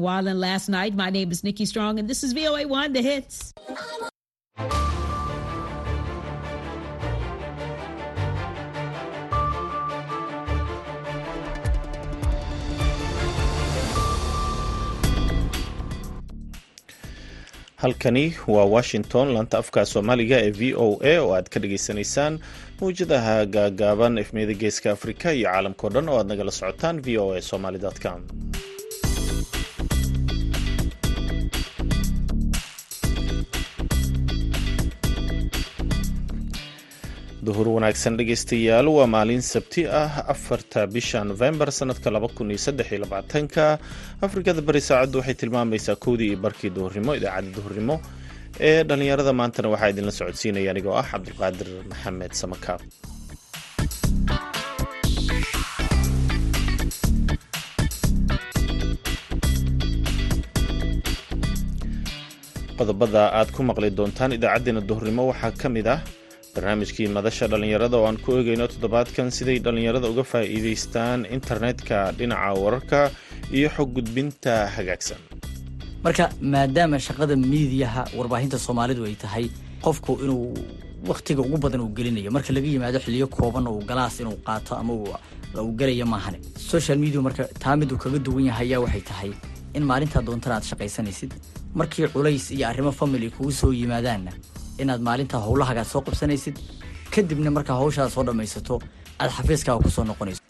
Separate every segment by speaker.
Speaker 1: Wildin' last night. My name is Nikki Strong, and this is VOA One, the hits.
Speaker 2: halkani waa washington laanta afka soomaaliga ee v o a oo aad ka dhagaysanaysaan mawjadaha gaagaaban efmiyada geeska afrika iyo caalamkao dhan oo aad nagala socotaan v o a somaly com duhur wanaagsan dhegaystayaal waa maalin sabti ah afarta bisha novembar sanadka ka afrikada bari saacaddu waxay tilmaamaysaa kowdii iyo barkii duhurnimo idaacadda duhurnimo ee dhallinyarada maantana waxaa idinla socodsiinaya anigoo ah cabdulqaadir maxamed samakaab qodobada aad ku maqli doontaan idaacaddeenna duhurnimo waxaa ka mid ah barnaamijkii madasha dhallinyarada oo aan ku eegayno toddobaadkan siday dhallinyarada uga faa'iidaystaan internetka dhinaca wararka iyo xog gudbinta hagaagsan.
Speaker 3: Marka maadaama shaqada miidiyaha warbaahinta soomaalidu ay tahay qofku inuu wakhtiga ugu badan uu gelinayo marka laga yimaado xiliyo kooban uu galaas inuu qaato ama uu gelayo maahane. Social media marka taa miduu kaga duwan yahay ayaa waxay tahay in maalintaa doontana aad shaqaysanaysid. Markii culays iyo arrimo family kugu soo yimaadaanna inaad maalintaa howlahagaad soo qabsanaysid kadibna markaa hawshaad soo dhammaysato aad xafiiskaaga ku soo noqonayso.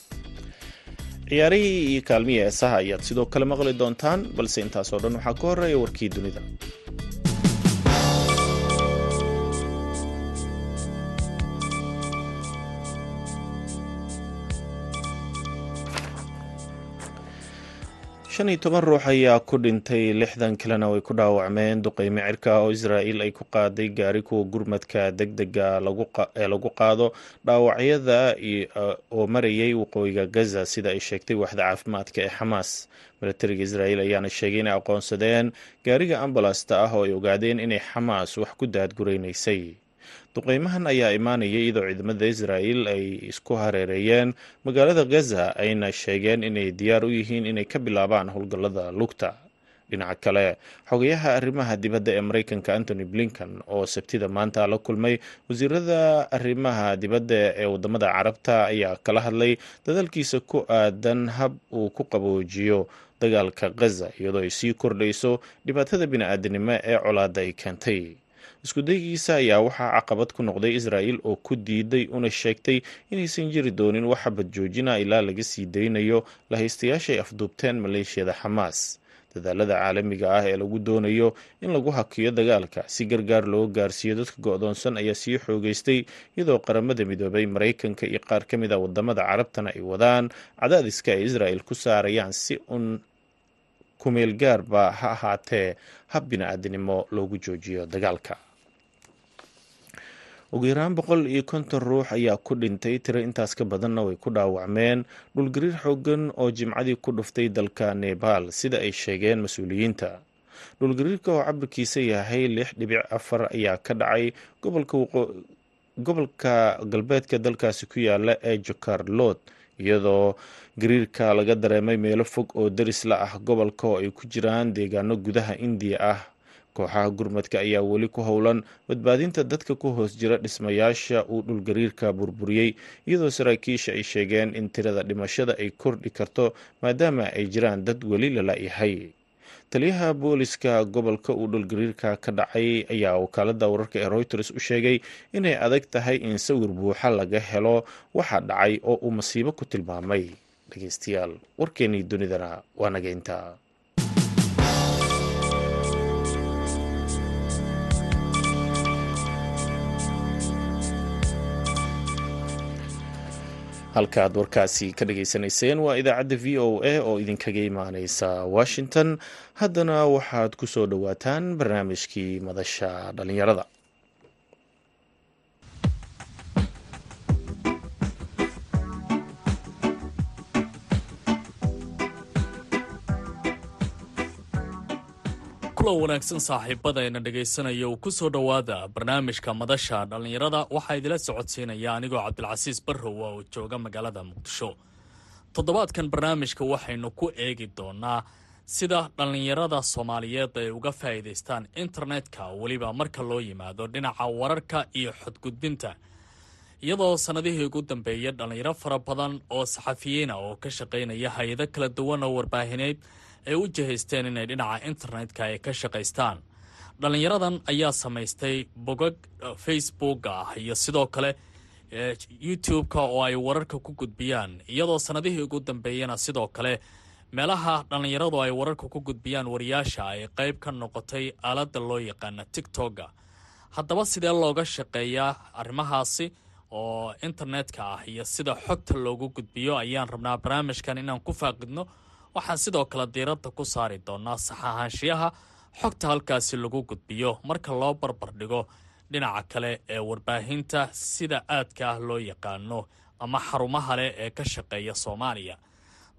Speaker 2: Ciyaarihii iyo kaalmihii heesaha ayaad sidoo kale maqli doontaan balse intaasoo dhan waxaa ka horreeya warkii dunida shan iyo toban ruux ayaa ku dhintay lixdan kalena way ku dhaawacmeen duqeymo cirka oo israa'il ay ku qaaday gaari kuwa gurmadka deg dega ee lagu qaado. Dhaawacyada oo marayay waqooyiga gaza sida ay sheegtay waxda caafimaadka ee xamaas milatariga israa'il ayaana sheegay inay aqoonsadeen gaariga ambalasta ah oo ay ogaadeen inay xamaas wax ku daadguraynaysay duqeymahan ayaa imaanayay iyadoo ciidamada israa'il ay isku hareereeyeen. Magaalada gaza ayna sheegeen inay diyaar u yihiin inay ka bilaabaan howlgallada lugta. Dhinaca kale xogayaha arrimaha dibadda ee maraykanka antony blinkan oo sabtida maanta la kulmay wasiirada arrimaha dibadda ee waddamada carabta ayaa kala hadlay dadaalkiisa ku aadan hab uu ku qaboojiyo dagaalka gaza iyadoo ay sii kordhayso dhibaatada bini-aadanimo ee colaadda ay keentay iskudaygiisa ayaa waxaa caqabad ku noqday israa'il oo ku diiday una sheegtay inaysan jiri doonin wax xabad joojina ilaa laga sii daynayo lahaystayaasha ay afduubteen maleeshiyada xamaas. Dadaalada caalamiga ah ee lagu doonayo in lagu hakiyo dagaalka si gargaar loo gaarsiiyo dadka go-doonsan ayaa sii xoogeystay iyadoo qaramada midoobay maraykanka iyo qaar ka mid a waddamada carabtana ay wadaan cadaadiska ay israa'il ku saarayaan si un kumeel gaarba ha ahaatee hab bini-aadinimo loogu joojiyo dagaalka. Ugu yaraan boqol iyo konton ruux ayaa ku dhintay tiro intaas ka badanna way ku dhaawacmeen. Dhulgariir xoogan oo jimcadii ku dhuftay dalka nebaal sida ay sheegeen mas'uuliyiinta. Dhulgariirka oo cabirkiisa yahay lix dhibic afar ayaa ka dhacay gobolka galbeedka dalkaasi ku yaalla ee jokarlot iyadoo gariirka laga dareemay meelo fog oo daris la ah gobolka oo ay ku jiraan deegaano gudaha indiya ah. Kooxaha gurmadka ayaa weli ku howlan badbaadinta dadka ku hoos jira dhismayaasha uu dhulgariirka burburiyey iyadoo saraakiisha ay sheegeen in tirada dhimashada ay kordhi karto maadaama ay jiraan dad weli lala-yahay taliyaha booliska gobolka uu dhulgariirka ka dhacay ayaa wakaalada wararka ee reuters u sheegay inay adag tahay in sawir buuxa laga helo waxa dhacay oo uu masiibo ku tilmaamay dhegeystayaal warkeenii dunidana waa nageynta halkaaad warkaasi ka dhageysanayseen waa idaacadda v o a oo idinkaga imaaneysa washington. Haddana waxaad ku soo dhowaataan barnaamijkii madasha dhallinyarada
Speaker 4: kulan wanaagsan saaxiibadayna dhegaysanaya uu ku soo dhowaada barnaamijka madasha dhallinyarada. Waxaa idila socodsiinaya anigoo cabdilcasiis barrow oo jooga magaalada muqdisho. Toddobaadkan barnaamijka waxaynu ku eegi doonaa sida dhallinyarada soomaaliyeed ay uga faa'iidaystaan internetka weliba marka loo yimaado dhinaca wararka iyo xodgudbinta iyadoo sannadihii ugu dambeeyay dhallinyaro fara badan oo saxafiyiina oo ka shaqaynaya hay'ado kala duwan oo warbaahineed ay u jihaysteen inay dhinaca internetka ay ka shaqaystaan. Dhallinyaradan ayaa samaystay bogag facebook ah iyo sidoo kale youtube-ka oo ay wararka ku gudbiyaan. Iyadoo sannadihii ugu dambeeyana sidoo kale meelaha dhallinyaradu ay wararka ku gudbiyaan wariyaasha ay qayb ka noqotay aaladda loo yaqaana tigtogga haddaba sidee looga shaqeeyaa arrimahaasi oo internetka ah iyo sida xogta loogu gudbiyo ayaan rabnaa barnaamijkan inaan ku faaqidno waxaan sidoo kale diiradda ku saari doonaa saxahaanshiyaha xogta halkaasi lagu gudbiyo marka loo barbar dhigo dhinaca kale ee warbaahinta sida aadka ah loo yaqaano ama xarumaha leh ee ka shaqeeya soomaaliya.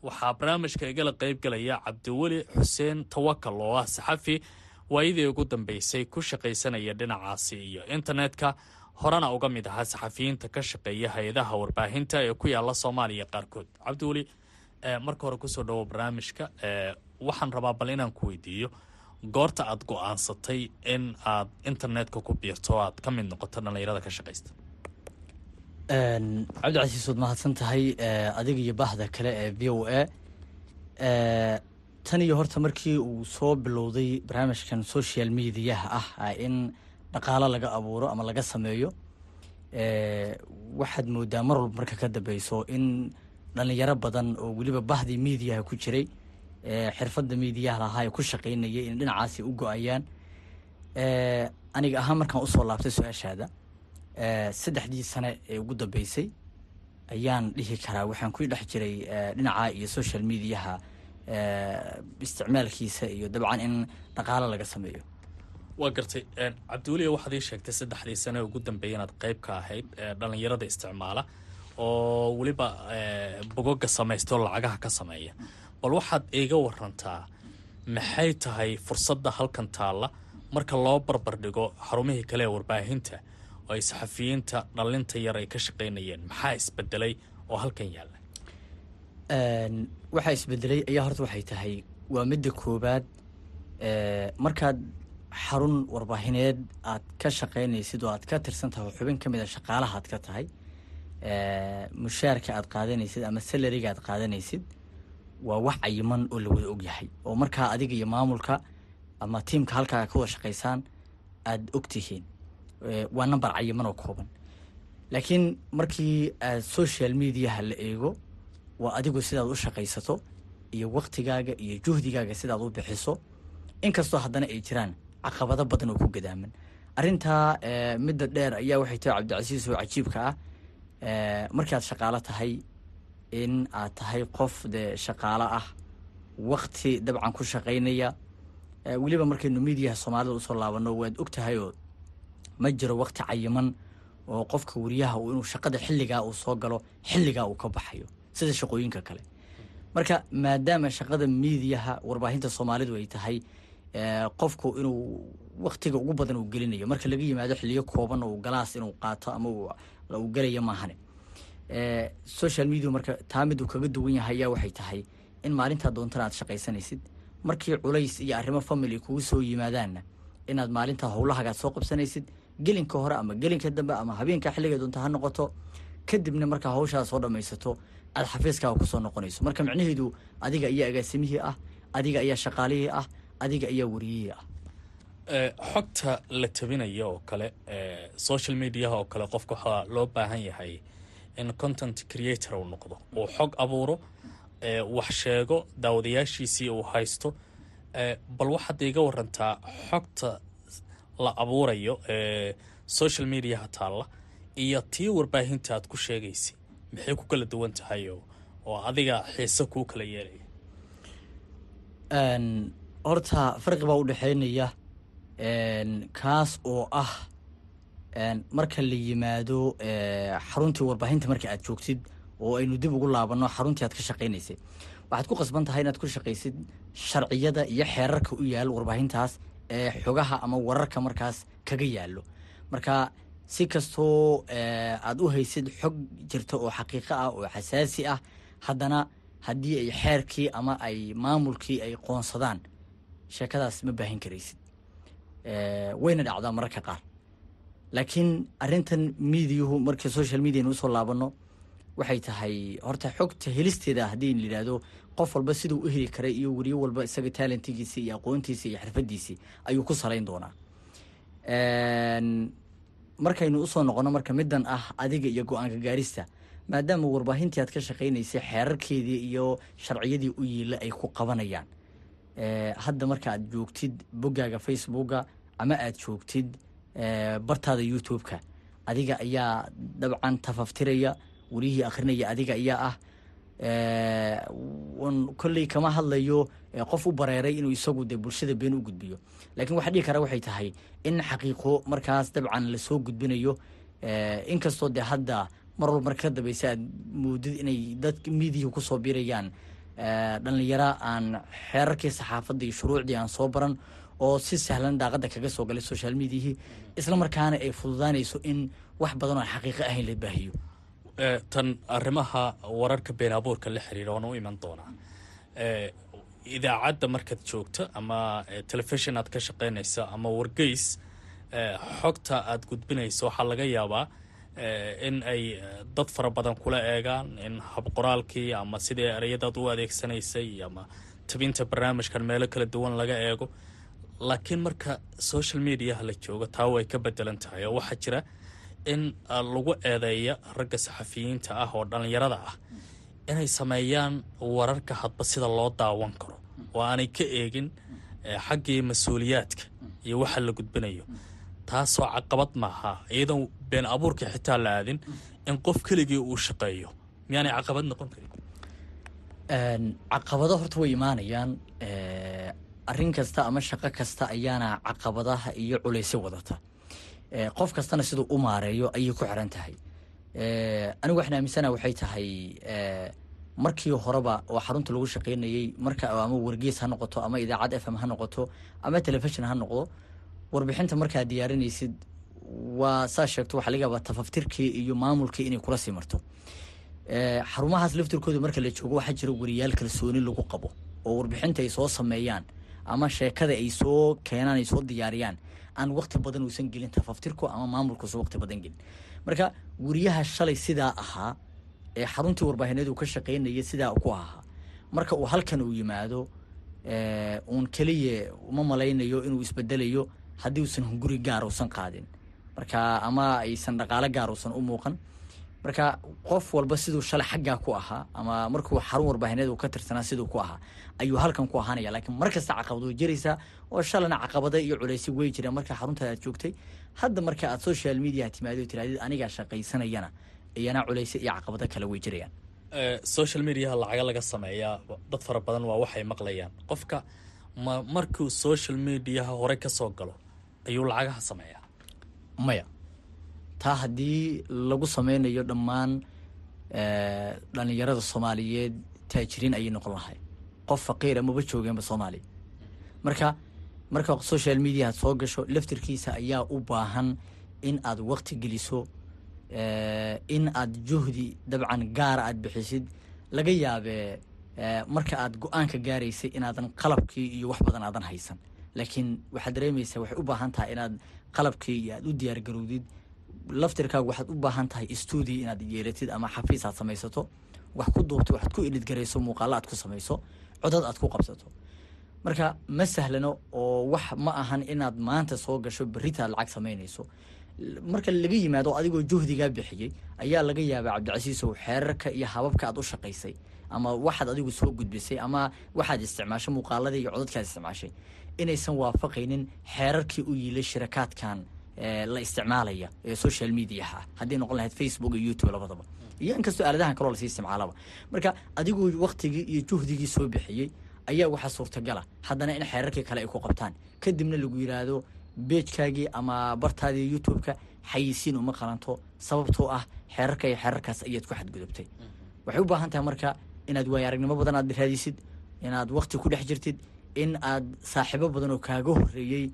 Speaker 4: Waxaa barnaamijka igala qaybgalaya cabdiweli xuseen tawakal oo ah saxafi waayadii ugu dambeysay ku shaqaysanaya dhinacaasi iyo internetka. Horena uga mid ahaa saxafiyiinta ka shaqeeya hay'adaha warbaahinta ee ku yaalla soomaaliya qaarkood. Cabdiweli marka hore ku soo dhawo barnaamijka waxaan rabaa bal inaan ku weydiiyo. Goorta aad go'aansatay in aad internetka ku biirto o aad ka mid noqoto dhallinyarada ka shaqaysta.
Speaker 3: Cabdicasiis waad mahadsan tahay adiga iyo bahda kale ee v o a. Tan iyo horta markii uu soo bilowday barnaamijkan social mediaha ah in dhaqaalo laga abuuro ama laga sameeyo waxaad moodaa mar walba marka ka dambeyso in dhalinyaro badan oo weliba bahdii mediaha ku jiray xirfadda mediaha lahaa ee ku shaqaynayay in dhinacaasi u go'ayaan. Aniga ahaan markaan u soo laabtay su'aashaada saddexdii sane ee ugu dambeysay ayaan dhihi karaa waxaan ku dhex jiray dhinaca iyo social mediaha isticmaalkiisa iyo dabcan in dhaqaalo laga sameeyo.
Speaker 4: Waa gartay cabdiweliya waxaad ii sheegtay saddexdii sane ugu dambeeya inaad qayb ka ahayd dhalinyarada isticmaala oo weliba bogoga samaysta oo lacagaha ka sameeya. Bal waxaad iiga warantaa maxay tahay fursadda halkan taalla marka loo barbar dhigo xarumihii kale ee warbaahinta oo ay saxafiyiinta dhalinta yar ay ka shaqaynayeen? Maxaa isbedelay oo halkan yaalla?
Speaker 3: Waxaa isbedelay ayaa horta waxay tahay waa midda koobaad markaad xarun warbaahineed aad ka shaqaynaysid oo aad ka tirsan tahay oo xubin ka mid a shaqaalaha aad ka tahay mushaarka aad qaadanaysid ama salariga aad qaadanaysid waa wax cayiman oo la wada ogyahay oo markaa adiga iyo maamulka ama tiimka halkaa ka wada shaqaysaan aada ogtihiin waa number cayiman oo kooban. Laakiin markii aad social mediaha la eego waa adigu sidaad u shaqaysato iyo waktigaaga iyo juhdigaaga sidaad u bixiso inkastoo haddana ay jiraan caqabado badan oo ku gadaaman. Arrintaa midda dheer ayaa waxay tahay cabdicasiis oo cajiibka ah markaad shaqaalo tahay in aad tahay qof dee shaqaalo ah wakti dabcan ku shaqaynaya weliba markaynu midiyaha soomaalida u soo laabano waad og tahay oo ma jiro wakti cayiman oo qofka wariyaha inuu shaqada xilligaa uu soo galo xilligaa uu ka baxayo sida shaqooyinka kale. Marka maadaama shaqada miidiyaha warbaahinta soomaalidu ay tahay qofku inuu waktiga ugu badan uu gelinayo marka laga yimaado xiliyo kooban oo galaas inuu qaato ama gelayo maahane. Social media marka taa kaga duwan yahay ayaa waxay tahay in maalintaa doontana aad shaqaysanaysid. Markii culays iyo arrimo family kugu soo yimaadaanna inaad maalintaa howlahagaad soo qabsanaysid gelinka hore ama gelinka dambe ama habeenka xilliga doonta ha noqoto kadibna markaa hawshaa soo dhamaysato aad xafiiskaaga ku soo noqonayso. Marka micnaheedu adiga ayaa agaasimihii ah adiga ayaa shaqaalihii ah adiga ayaa wariyihii ah
Speaker 4: xogta la tabinaya oo kale social mediaha oo kale qofka waxaa loo baahan yahay in content creator uu noqdo. Uu xog abuuro wax sheego daawadayaashiisii uu haysto bal waxaad iga warantaa xogta la abuurayo social mediaha taalla iyo tii warbaahinta aad ku sheegaysay maxay ku kala duwan tahay oo adiga xiise kuu kala yeelaya?
Speaker 3: Horta farqi baa u dhexeynaya kaas oo ah marka la yimaado xaruntii warbaahinta marka aad joogtid oo aynu dib ugu laabano xaruntii aad ka shaqaynaysay waxaad ku qasban tahay inaad ku shaqaysid sharciyada iyo xeerarka u yaal warbaahintaas ee xogaha ama wararka markaas kaga yaalo marka si kastoo aad u haysid xog jirta oo xaqiiqo ah oo xasaasi ah haddana haddii ay xeerkii ama ay maamulkii ay qoonsadaan sheekadaas ma baahin karaysid wayna dhacdaa mararka qaar. Laakiin arrintan miidiyuhu markii social mediana u soo laabano waxay tahay horta xogta helisteeda haddii la yidhaahdo qof walba siduu u heli karay iyo weriyo walba isaga taalentigiisi iyo aqoontiisi iyo xirfadiisii ayuu ku salayn doonaa. Markaynu u soo noqono marka middan ah adiga iyo go'aanka gaarista maadaama warbaahintii aad ka shaqaynaysay xeerarkeedii iyo sharciyadii u yiila ay ku qabanayaan hadda marka aad joogtid boggaaga facebooka ama aad joogtid bartaada youtube-ka adiga ayaa dabcan tafaftiraya werihii akhrinaya adiga ayaa ah. Kolley kama hadlayo qof u bareeray inuu isagu de bulshada been u gudbiyo. Laakiin waxa dhihi kara waxay tahay in xaqiiqo markaas dabcan la soo gudbinayo inkastoo de hadda mar walba marka ka dambeysa aad moodid inay dad miidiyahi ku soo birayaan dhalinyaro aan xeerarkii saxaafadda iyo shuruucdii aan soo baran oo si sahlan daaqada kaga soo galay social mediahii isla markaana ay fududaanayso in wax badan oo xaqiiqo ahayn la baahiyo.
Speaker 4: Tan arrimaha wararka been abuurka la xiriira waan u iman doonaa. Idaacadda markaad joogto ama telefishon aad ka shaqaynayso ama wargeys xogta aad gudbinayso waxaa laga yaabaa in ay dad fara badan kula eegaan in habqoraalkii ama sidii ereyadaad u adeegsanaysay ama tabinta barnaamijkan meelo kala duwan laga eego. Laakiin marka social mediaha la joogo taa way ka bedelan tahay. Oo waxaa jira in lagu eedeeya ragga saxafiyiinta ah oo dhallinyarada ah inay sameeyaan wararka hadba sida loo daawan karo. Oo aanay ka eegin xaggii mas'uuliyaadka iyo waxa la gudbinayo taasoo caqabad maaha iyadoon been abuurka xitaa la aadin in qof keligii uu shaqeeyo. Miyaanay caqabad noqon karin?
Speaker 3: Caqabado horta way imaanayaan. Arrin kasta ama shaqo kasta ayaana caqabadaha iyo culaysyo wadata. Qof kastana siduu u maareeyo ayay ku xiran tahay. Anigu waxaan aaminsana waxay tahay markii horeba oo xarunta lagu shaqaynayey marka ama wargees ha noqoto ama idaacad f m ha noqoto ama telefishon ha noqdo warbixinta markaad diyaarinaysid waa saa sheegto waxaa laga yaabaa tafaftirkii iyo maamulkii inay kula sii marto. Xarumahaas laftirkooda marka la joogo waxaa jira wariyaal kalsooni lagu qabo oo warbixinta ay soo sameeyaan ama sheekada ay soo keenaan ay soo diyaariyaan aan waqti badan uusan gelin tafaftirku ama maamulkuusan waqti badan gelin. Marka weriyaha shalay sidaa ahaa ee xaruntii warbaahineed ka shaqaynaya sidaa ku ahaa. Marka uu halkan uu yimaado uun keliya uma malaynayo inuu isbedelayo haddii uusan hunguri gaar uusan qaadin. Marka ama aysan dhaqaalo gaar uusan u muuqan. Marka qof walba siduu shalay xaggaa ku ahaa ama markuu xarun warbaahineed uu ka tirsanaa siduu ku ahaa ayuu halkan ku ahaanaya laakiin mar caqabad way jiraysaa oo shalana caqabada iyo culaysyo way jiraan. Marka xaruntaada aad joogtay hadda marka aad social media timaado tirahdid anigaa shaqaysanayana iyana culaysyo iyo caqabado kale way jirayaan.
Speaker 4: Social mediaha lacaga laga sameeyaa dad fara badan waa waxay maqlayaan. Qofka ma markuu social mediaha hore ka galo ayuu lacagaha sameeyaa.
Speaker 3: Maya taa haddii lagu sameynayo dhammaan dhalinyarada soomaaliyeed taajiriin ayay noqon lahay qof faqiira maba joogeenba soomaaliya marka marka social media aad soo gasho laftirkiisa ayaa u baahan in aad waqti geliso in aad juhdi dabcan gaara aad bixisid. Laga yaabee marka aad go'aanka gaaraysay inaadan qalabkii iyo wax badan aadan haysan laakiin waxaad dareemaysaa waxay u baahan tahay inaad qalabkii iyo aad u diyaargarowdid laftirkaagu waxaad u baahan tahay stuudio inaad yeelatid ama xafiis aad samaysato wax ku duubto waxaad ku idhidgarayso muuqaalo aad ku samayso codad aad ku qabsato. Marka ma sahlano oo wax ma ahan inaad maanta soo gasho berrita lacag samaynayso. Marka laga yimaado adigoo juhdigaa bixiyey ayaa laga yaabaa cabdicasiisow xeerarka iyo hababka aad u shaqaysay ama waxaad adigu soo gudbisay ama waxaad isticmaashay muuqaaladii iyo codadkaad isticmaashay inaysan waafaqaynin xeerarkii u yiilay shirakaadkan la isticmaalaya ee social mediaha ah haddii noqon lahayd facebook iyo youtube labadaba. Iyo inkastoo aaladahan kaloo la sii isticmaalaba. Marka adiguu waktigii iyo juhdigii soo bixiyey ayaa waxaa suurtagala. Haddana in xeerarkii kale ay ku qabtaan. Kadibna lagu yidhaahdo beejkaagii ama bartaadii youtube-ka xayisiin uma qalanto sababtoo ah xeerarka iyo xeerarkaas ayaad ku xadgudubtay. Waxay u baahan tahay marka inaad waayo aragnimo badan aad raadisid inaad wakti ku dhex jirtid in aad saaxiibo badan oo kaaga horeeyey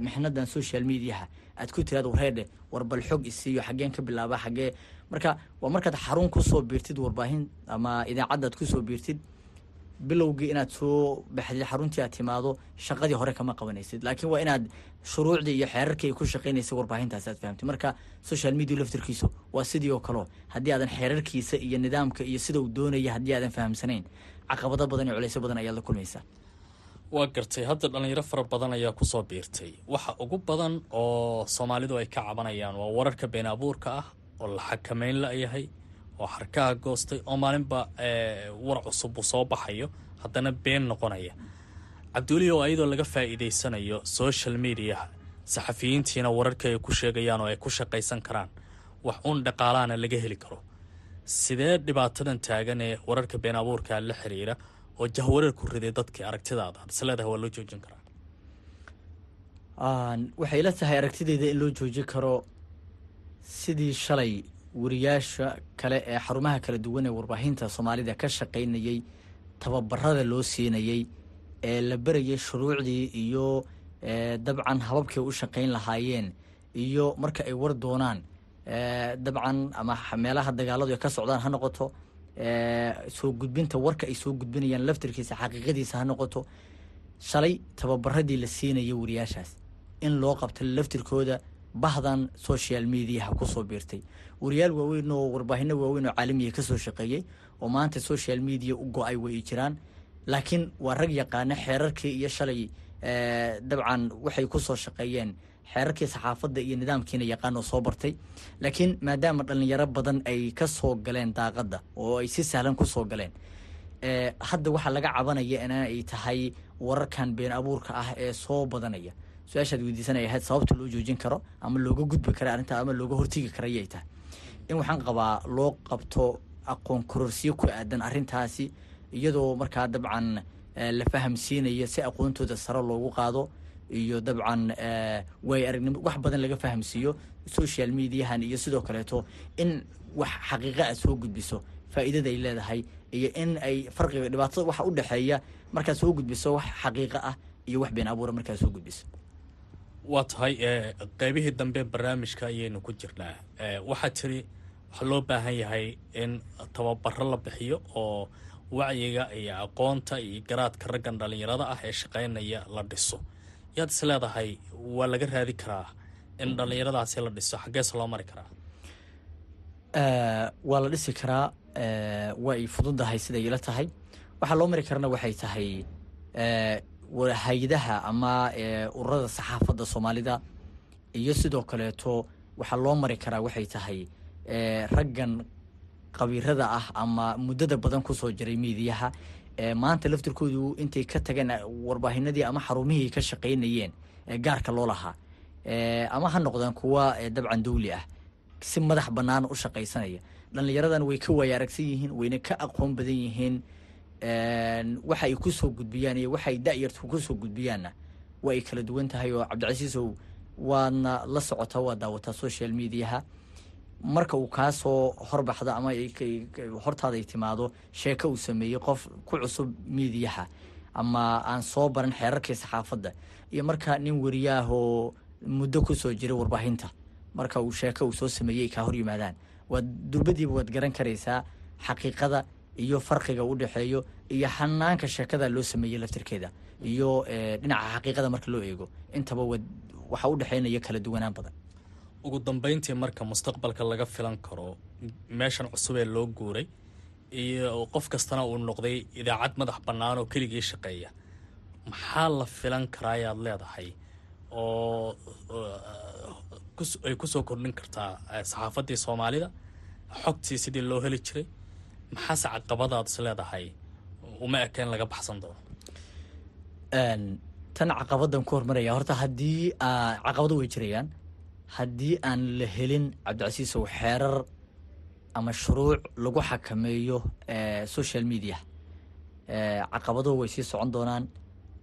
Speaker 3: mixnadan social mediaha aad ku tiraad wareedhe war bal xog isiiyo xaggeen ka bilaaba xaggee. Marka waa markaad xarun ku soo biirtid warbaahin ama idaacaddaad ku soo biirtid bilowgii inaad soo baxdid xaruntii aad timaado shaqadii hore kama qabanaysid. Laakiin waa inaad shuruucdii iyo xeerarkii ku shaqaynaysa warbaahintaas aad fahamtid. Marka social media laftirkiisu waa sidii oo kaleo haddii aadan xeerarkiisa iyo nidaamka iyo sida uu doonaya haddii aadan fahamsanayn caqabado badan iyo culeysyo badan ayaad la kulmaysaa
Speaker 4: waa gartay. Hadda dhalinyaro fara badan ayaa ku soo biirtay. Waxa ugu badan oo soomaalidu ay ka cabanayaan waa wararka been abuurka ah oo la xakameyn la-yahay oo xarkaha goostay oo maalinba war cusub uu soo baxayo. Haddana been noqonaya. Cabdiweli oo ayadoo laga faa'iidaysanayo social mediaha saxafiyiintiina wararka ay ku sheegayaan oo ay ku shaqaysan karaan wax uun dhaqaalaana laga heli karo. Sidee dhibaatadan taagan ee wararka been abuurka la xiriira oo jahwareer ku riday dadkii aragtidaada isleedahay waa loo joojin karaa.
Speaker 3: Waxay la tahay aragtideyda in loo joojin karo sidii shalay wariyaasha kale ee xarumaha kala duwan ee warbaahinta soomaalida ka shaqaynayey tababarada loo siinayey ee la berayay shuruucdii iyo dabcan hababkay u shaqayn lahaayeen iyo marka ay war doonaan dabcan ama meelaha dagaaladu ay ka socdaan ha noqoto soo gudbinta warka ay soo gudbinayaan laftirkiisa xaqiiqadiisa ha noqoto. Shalay tababaradii la siinaya wariyaashaas. In loo qabta laftirkooda bahdan social mediaha ku soo biirtay. Wariyaal waaweyn oo warbaahino waaweyn oo caalamiya ka soo shaqeeyey oo maanta social media u go'ay way jiraan. Laakiin waa rag yaqaana xeerarkii iyo shalay dabcan waxay ku soo shaqeeyeen xeerarkii saxaafadda iyo nidaamkiina yaqaan oo soo bartay. Laakiin maadaama dhalinyaro badan ay ka soo galeen daaqadda oo ay si sahlan ku soo galeen hadda waxaa laga cabanaya in ay tahay wararkan been abuurka ah ee soo badanaya. Su'aashaad weydiisanaya ahayd sababta loo joojin karo ama looga gudbi kara arrintaa ama looga hortegi kara ayay tahay. In waxaan qabaa loo qabto aqoon kororsiyo ku aadan arrintaasi iyadoo markaa dabcan la fahamsiinaya si aqoontooda sare loogu qaado iyo dabcan waay aragnimo wax badan laga fahamsiiyo social mediahan iyo sidoo kaleeto in wax xaqiiqa a soo gudbiso faa'iidada ay leedahay iyo in ay farqiga dhibaatada waxa u dhexeeya markaad soo gudbiso wax xaqiiqa ah iyo wax been abuura markaad soo gudbiso.
Speaker 4: Waa tahay qeybihii dambe barnaamijka ayaynu ku jirnaa. Waxaa tiri waxaa loo baahan yahay in tababaro la bixiyo oo wacyiga iyo aqoonta iyo garaadka raggan dhalinyarada ah ee shaqaynaya la dhiso yaad is leedahay waa laga raadi karaa in dhallinyaradaasi la dhiso xaggeese loo mari karaa?
Speaker 3: Waa la dhisi karaa way fududahay siday ila tahay. Waxaa loo mari karana waxay tahay hay'adaha ama ururada saxaafadda soomaalida. Iyo sidoo kaleeto waxaa loo mari karaa waxay tahay raggan qabiirada ah ama muddada badan ku soo jiray miidiyaha maanta laftirkoodu intay ka tageen warbaahinadii ama xarumihii ka shaqaynayeen gaarka loo lahaa ama ha noqdaan kuwa dabcan dawli ah si madax bannaan u shaqaysanaya. Dhallinyaradan way ka waaya aragsan yihiin wayna ka aqoon badan yihiin waxa ay ku soo gudbiyaan iyo waxa ay da-yartu ku soo gudbiyaanna waa ay kala duwan tahay oo cabdicasiisow waadna la socotaa waa daawataa social mediaha marka uu kaasoo horbaxdo ama hortaada ay timaado sheeko uu sameeyey qof ku cusub miidiyaha ama aan soo baran xeerarkii saxaafadda. Iyo marka nin wariyaahoo muddo ku soo jiray warbaahinta marka uu sheeko uu soo sameeyey kaa hor yimaadaan. Waad durbadiiba waad garan karaysaa xaqiiqada iyo farqiga u dhexeeyo iyo xanaanka sheekada loo sameeyey laftirkeeda iyo dhinaca xaqiiqada marka loo eego. Intaba waxaa u dhexeynaya kala duwanaan badan
Speaker 4: ugu dambeyntii marka mustaqbalka laga filan karo meeshan cusub ee loo guuray iyo qof kastana uu noqday idaacad madax bannaan oo keligii shaqeeya maxaa la filan karaa ayaad leedahay? Oo ay ku soo kordhin kartaa saxaafaddii soomaalida? Xogtii sidii loo heli jiray? Maxaase caqabadaad is leedahay? Uma eka in laga baxsan doono.
Speaker 3: Tan caqabadan ku hormaraya horta haddii caqabado way jirayaan haddii aan la helin cabdicasiisow xeerar ama shuruuc lagu xakameeyo social media caqabado way sii socon doonaan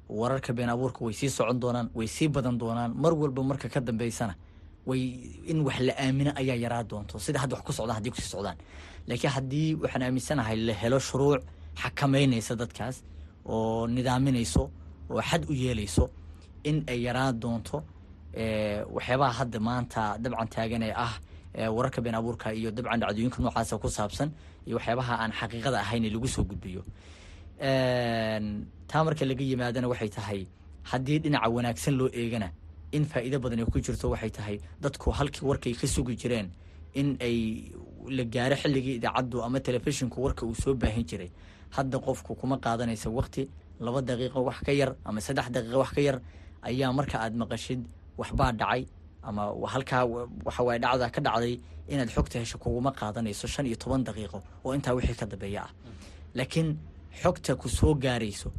Speaker 3: wararka been abuurka way sii socon doonaan way sii badan doonaan mar walba marka ka dambeysana way in wax la aamino ayaa yaraa doonto. Sida hadda wax ku socdaan haddii ku sii socdaan. Laakiin haddii waxaan aaminsanahay la helo shuruuc xakameynaysa dadkaas oo nidaaminayso oo xad u yeelayso in ay yaraan doonto waxyaabaha hadda maanta dabcan taagan ee ah wararka been abuurka iyo dabcan dhacdooyinka noocaasa ku saabsan iyo waxyaabaha aan xaqiiqada ahayn ee lagu soo gudbiyo. Taa marka laga yimaadana waxay tahay haddii dhinaca wanaagsan loo eegana in faa'iido badan ay ku jirto waxay tahay dadku halkii warkay ka sugi jireen in ay la gaaro xilligii idaacaddu ama telefishinku warka uu soo baahin jiray. Hadda qofku kuma qaadanaysa wakti laba daqiiqo wax ka yar ama saddex daqiiqo wax ka yar ayaa marka aad maqashid waxbaa dhacay ama halkaa waxawaay dhacda ka dhacday inaad xogta hesho kuguma qaadanayso shan iyo toban daqiiqo oo intaa wixii ka dambeeya ah. Laakiin xogta ku soo gaarayso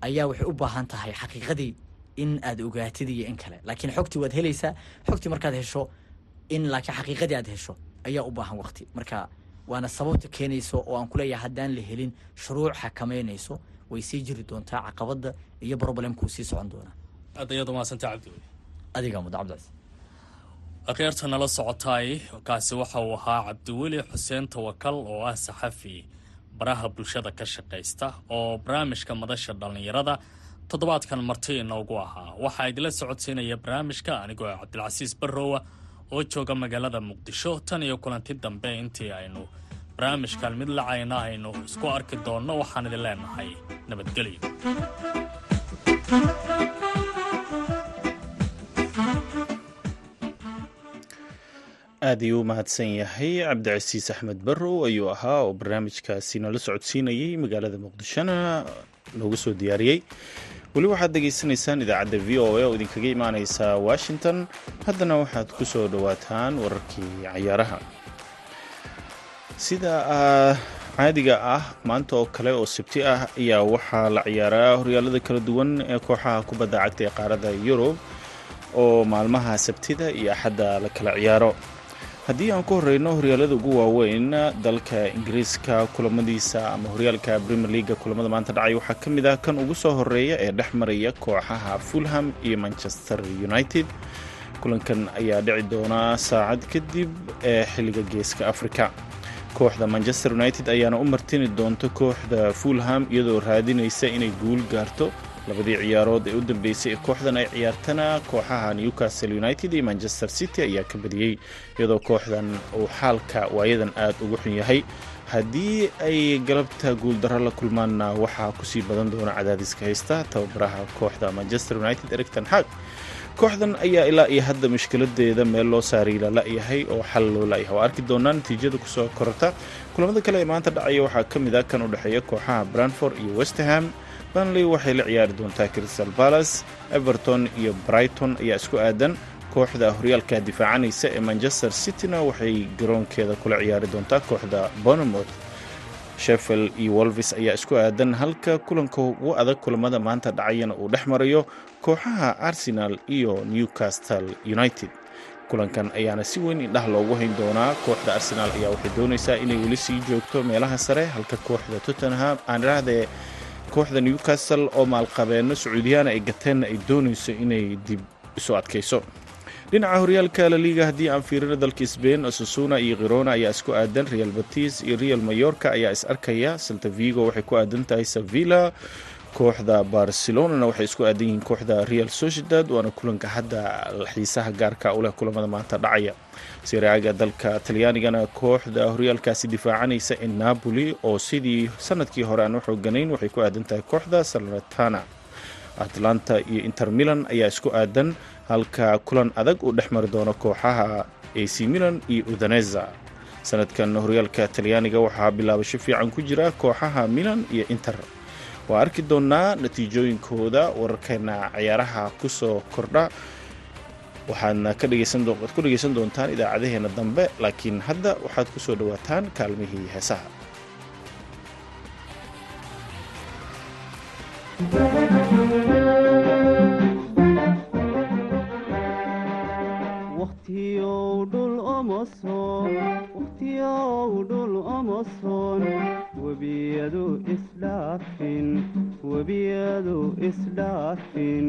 Speaker 3: ayaa waxay u baahan tahay xaqiiqadii in aad ogaatid iyo in kale. Laakiin xogtii waad helaysaa xogtii markaad hesho in laakiin xaqiiqadii aad hesho ayaa u baahan waqti. Marka waana sababta keenayso oo aan kuleeyahay haddaan la helin shuruuc xakameynayso way sii jiri doontaa caqabadda iyo problemkuu sii socon doonaa.
Speaker 4: Aad ayaad umahadsanta
Speaker 3: adigaa muda cabdicas
Speaker 4: akhyaarta nala socotaay kaasi waxa uu ahaa cabdiweli xuseen tawakal oo ah saxafi baraha bulshada ka shaqaysta oo barnaamijka madasha dhallinyarada toddobaadkan marti inoogu ahaa. Waxaa idila socodsiinaya barnaamijka anigoo cabdilcasiis barrowa oo jooga magaalada muqdisho tan iyo kulanti dambe intii aynu barnaamijkan mid lacayna aynu isku arki doonno waxaan idin leenahay nabadgelyo
Speaker 2: aad ayuu u mahadsan yahay cabdicasiis axmed barrow ayuu ahaa oo barnaamijkaasi nala socodsiinayay magaalada muqdishona noogu soo diyaariyey weli waxaad degeysanaysaan idaacadda v o a oo idinkaga imaaneysa washington. Haddana waxaad ku soo dhowaataan wararkii cayaaraha. Sida caadiga ah maanta oo kale oo sabti ah ayaa waxaa la ciyaaraa horyaalada kala duwan ee kooxaha kubadda cagta ee qaaradda yurub oo maalmaha sabtida iyo axadda la kala ciyaaro haddii aan ku horeyno horyaalada ugu waaweyn dalka ingiriiska kulamadiisa ama horyaalka premier leaga kulamada maanta dhacay waxaa ka mid ah kan ugu soo horreeya ee dhex maraya kooxaha fulham iyo manchester united. Kulankan ayaa dhici doonaa saacad kadib ee xilliga geeska africa kooxda manchester united ayaana u martini doonta kooxda fulham iyadoo raadinaysa inay guul gaarto labadii ciyaarood ee u dambeysay ee kooxdan ay ciyaartana kooxaha newcastle united iyo manchester city ayaa ka badiyey iyadoo kooxdan uu xaalka waayadan aad ugu xun yahay. Haddii ay galabta guuldarro la kulmaanna waxaa ku sii badan doona cadaadiska haysta tababaraha kooxda manchester united ericton hag. Kooxdan ayaa ilaa iyo hadda mushkiladeeda meel loo saariila la-yahay oo xal loo la-yahay waa arki doonaa natiijada ku soo korata kulamada kale ee maanta dhacaya waxaa ka mid ah kan u dhexeeya kooxaha branford iyo westerham banley waxay la ciyaari doontaa crystal balas everton iyo brighton ayaa isku aadan. Kooxda horyaalka difaacanaysa ee manchester cityna waxay garoonkeeda kula ciyaari doontaa kooxda bonemouth sheffield iyo wolvis ayaa isku aadan halka kulanka ugu adag kulamada maanta dhacayana uu dhex marayo kooxaha arsenal iyo newcastle united. Kulankan ayaana si weyn indhaha loogu hayn doonaa. Kooxda arsenaal ayaa waxay doonaysaa inay weli sii joogto meelaha sare halka kooxda tottenham aan idhaahdee kooxda newcastle oo maalqabeenno sacuudiyaana ay gateenna ay doonayso inay dib isu adkayso. Dhinaca horyaalka laliiga haddii aan fiirino dalka sbain osasuna iyo khirona ayaa isku aadan real batis iyo real mayorka ayaa is arkaya salta vigo waxay ku aadan tahay sevilla kooxda barcelonana waxay isku aadan yihiin kooxda real sociedad waana kulanka hadda xiisaha gaarka u leh kulamada maanta dhacaya. Siraaga dalka talyaanigana kooxda horyaalkaasi difaacanaysa ee napoli oo sidii sannadkii hore aan u xooganayn waxay ku aadan tahay kooxda salernitana. Atlanta iyo inter milan ayaa isku aadan halka kulan adag uu dhex mari doono kooxaha ac milan iyo udaneza sanadkan horyaalka talyaaniga waxaa bilaabasho fiican ku jira kooxaha milan iyo inter waa arki doonaa natiijooyinkooda wararkeena ciyaaraha ku soo kordha. Waxaadna ku dhegeysan doontaan idaacadaheena dambe laakiin hadda waxaad ku soo dhowaataan kaalmihii heesaha
Speaker 5: webiyadu isdhaafin webiyadu isdhaafin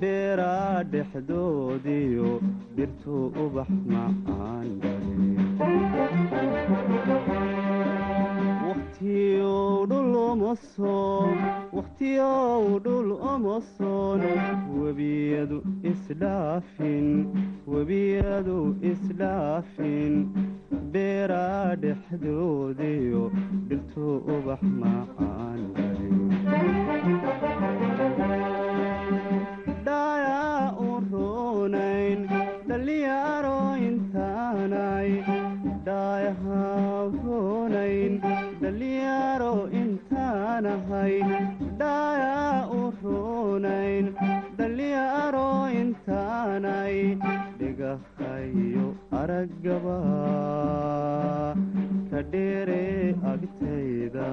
Speaker 5: beeraa dhexdoodiyo dhirtu ubax macaan dhul soon wakhtiyow dhul soon webiyadu isdhaafin webiyadu dhexdoodiyo dhirtuu ubax macaan dhayaa u roonayn dhalinyaro intaanay. Dhaayahaa roonayn dhalinyaro intaanahay dhaayaa u roonayn dhalinyaro intaanay dhigahayo araggaba ka dheere agtayda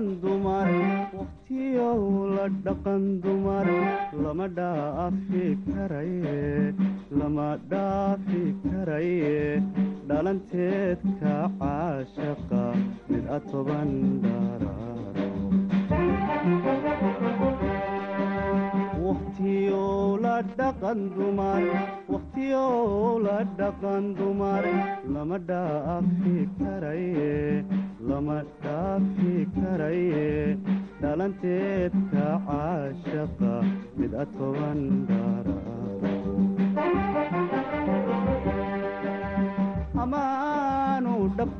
Speaker 5: dhaqan dumar wakhtiyow la dhaqan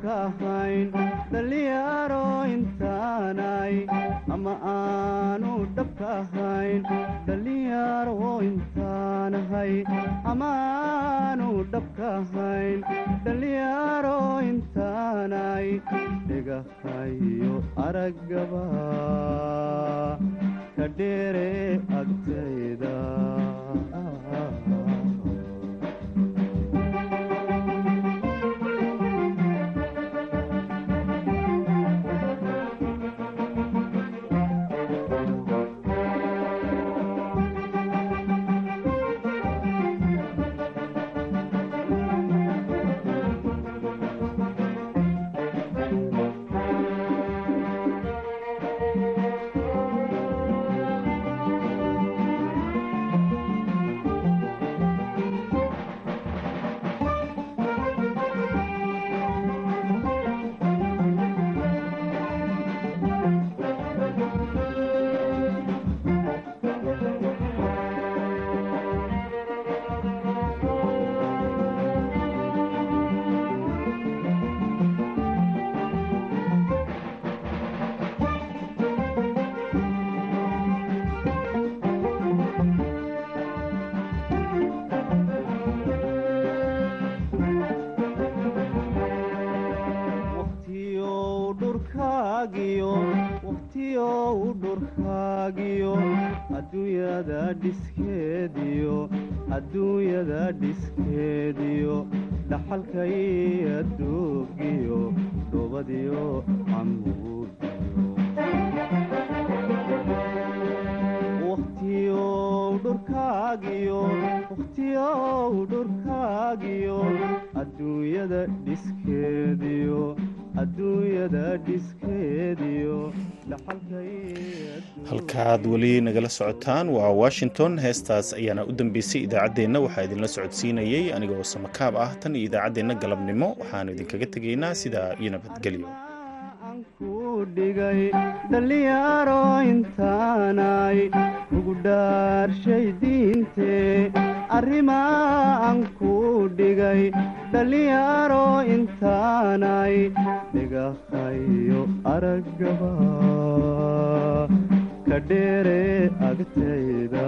Speaker 5: dhabka ahayn dhalinyaro intaanay ama aanu dhabka ahayn dhalinyaro intaanahay amaanu dhabka ahayn dhalinyaro intaanay dhigahayo araggaba ka dheere agtayda adduunyada dhiskeediyo adduunyada dhiskeediyo dhaxalkay
Speaker 2: halkaad weli nagala socotaan waa washington heestaas ayaana u dambeysay idaacaddeenna waxaa idinla socodsiinayey anigoo samakaab ah tan iyo idaacaddeenna galabnimo waxaanu idinkaga tegaynaa sidaa iyo nabadgelyo
Speaker 5: dhalinyaro intaanay kugu dhaarshay diinte arrimaa aan ku dhigay dhallinyaro intaanay dhagahayo araggaba ka dheere agtayda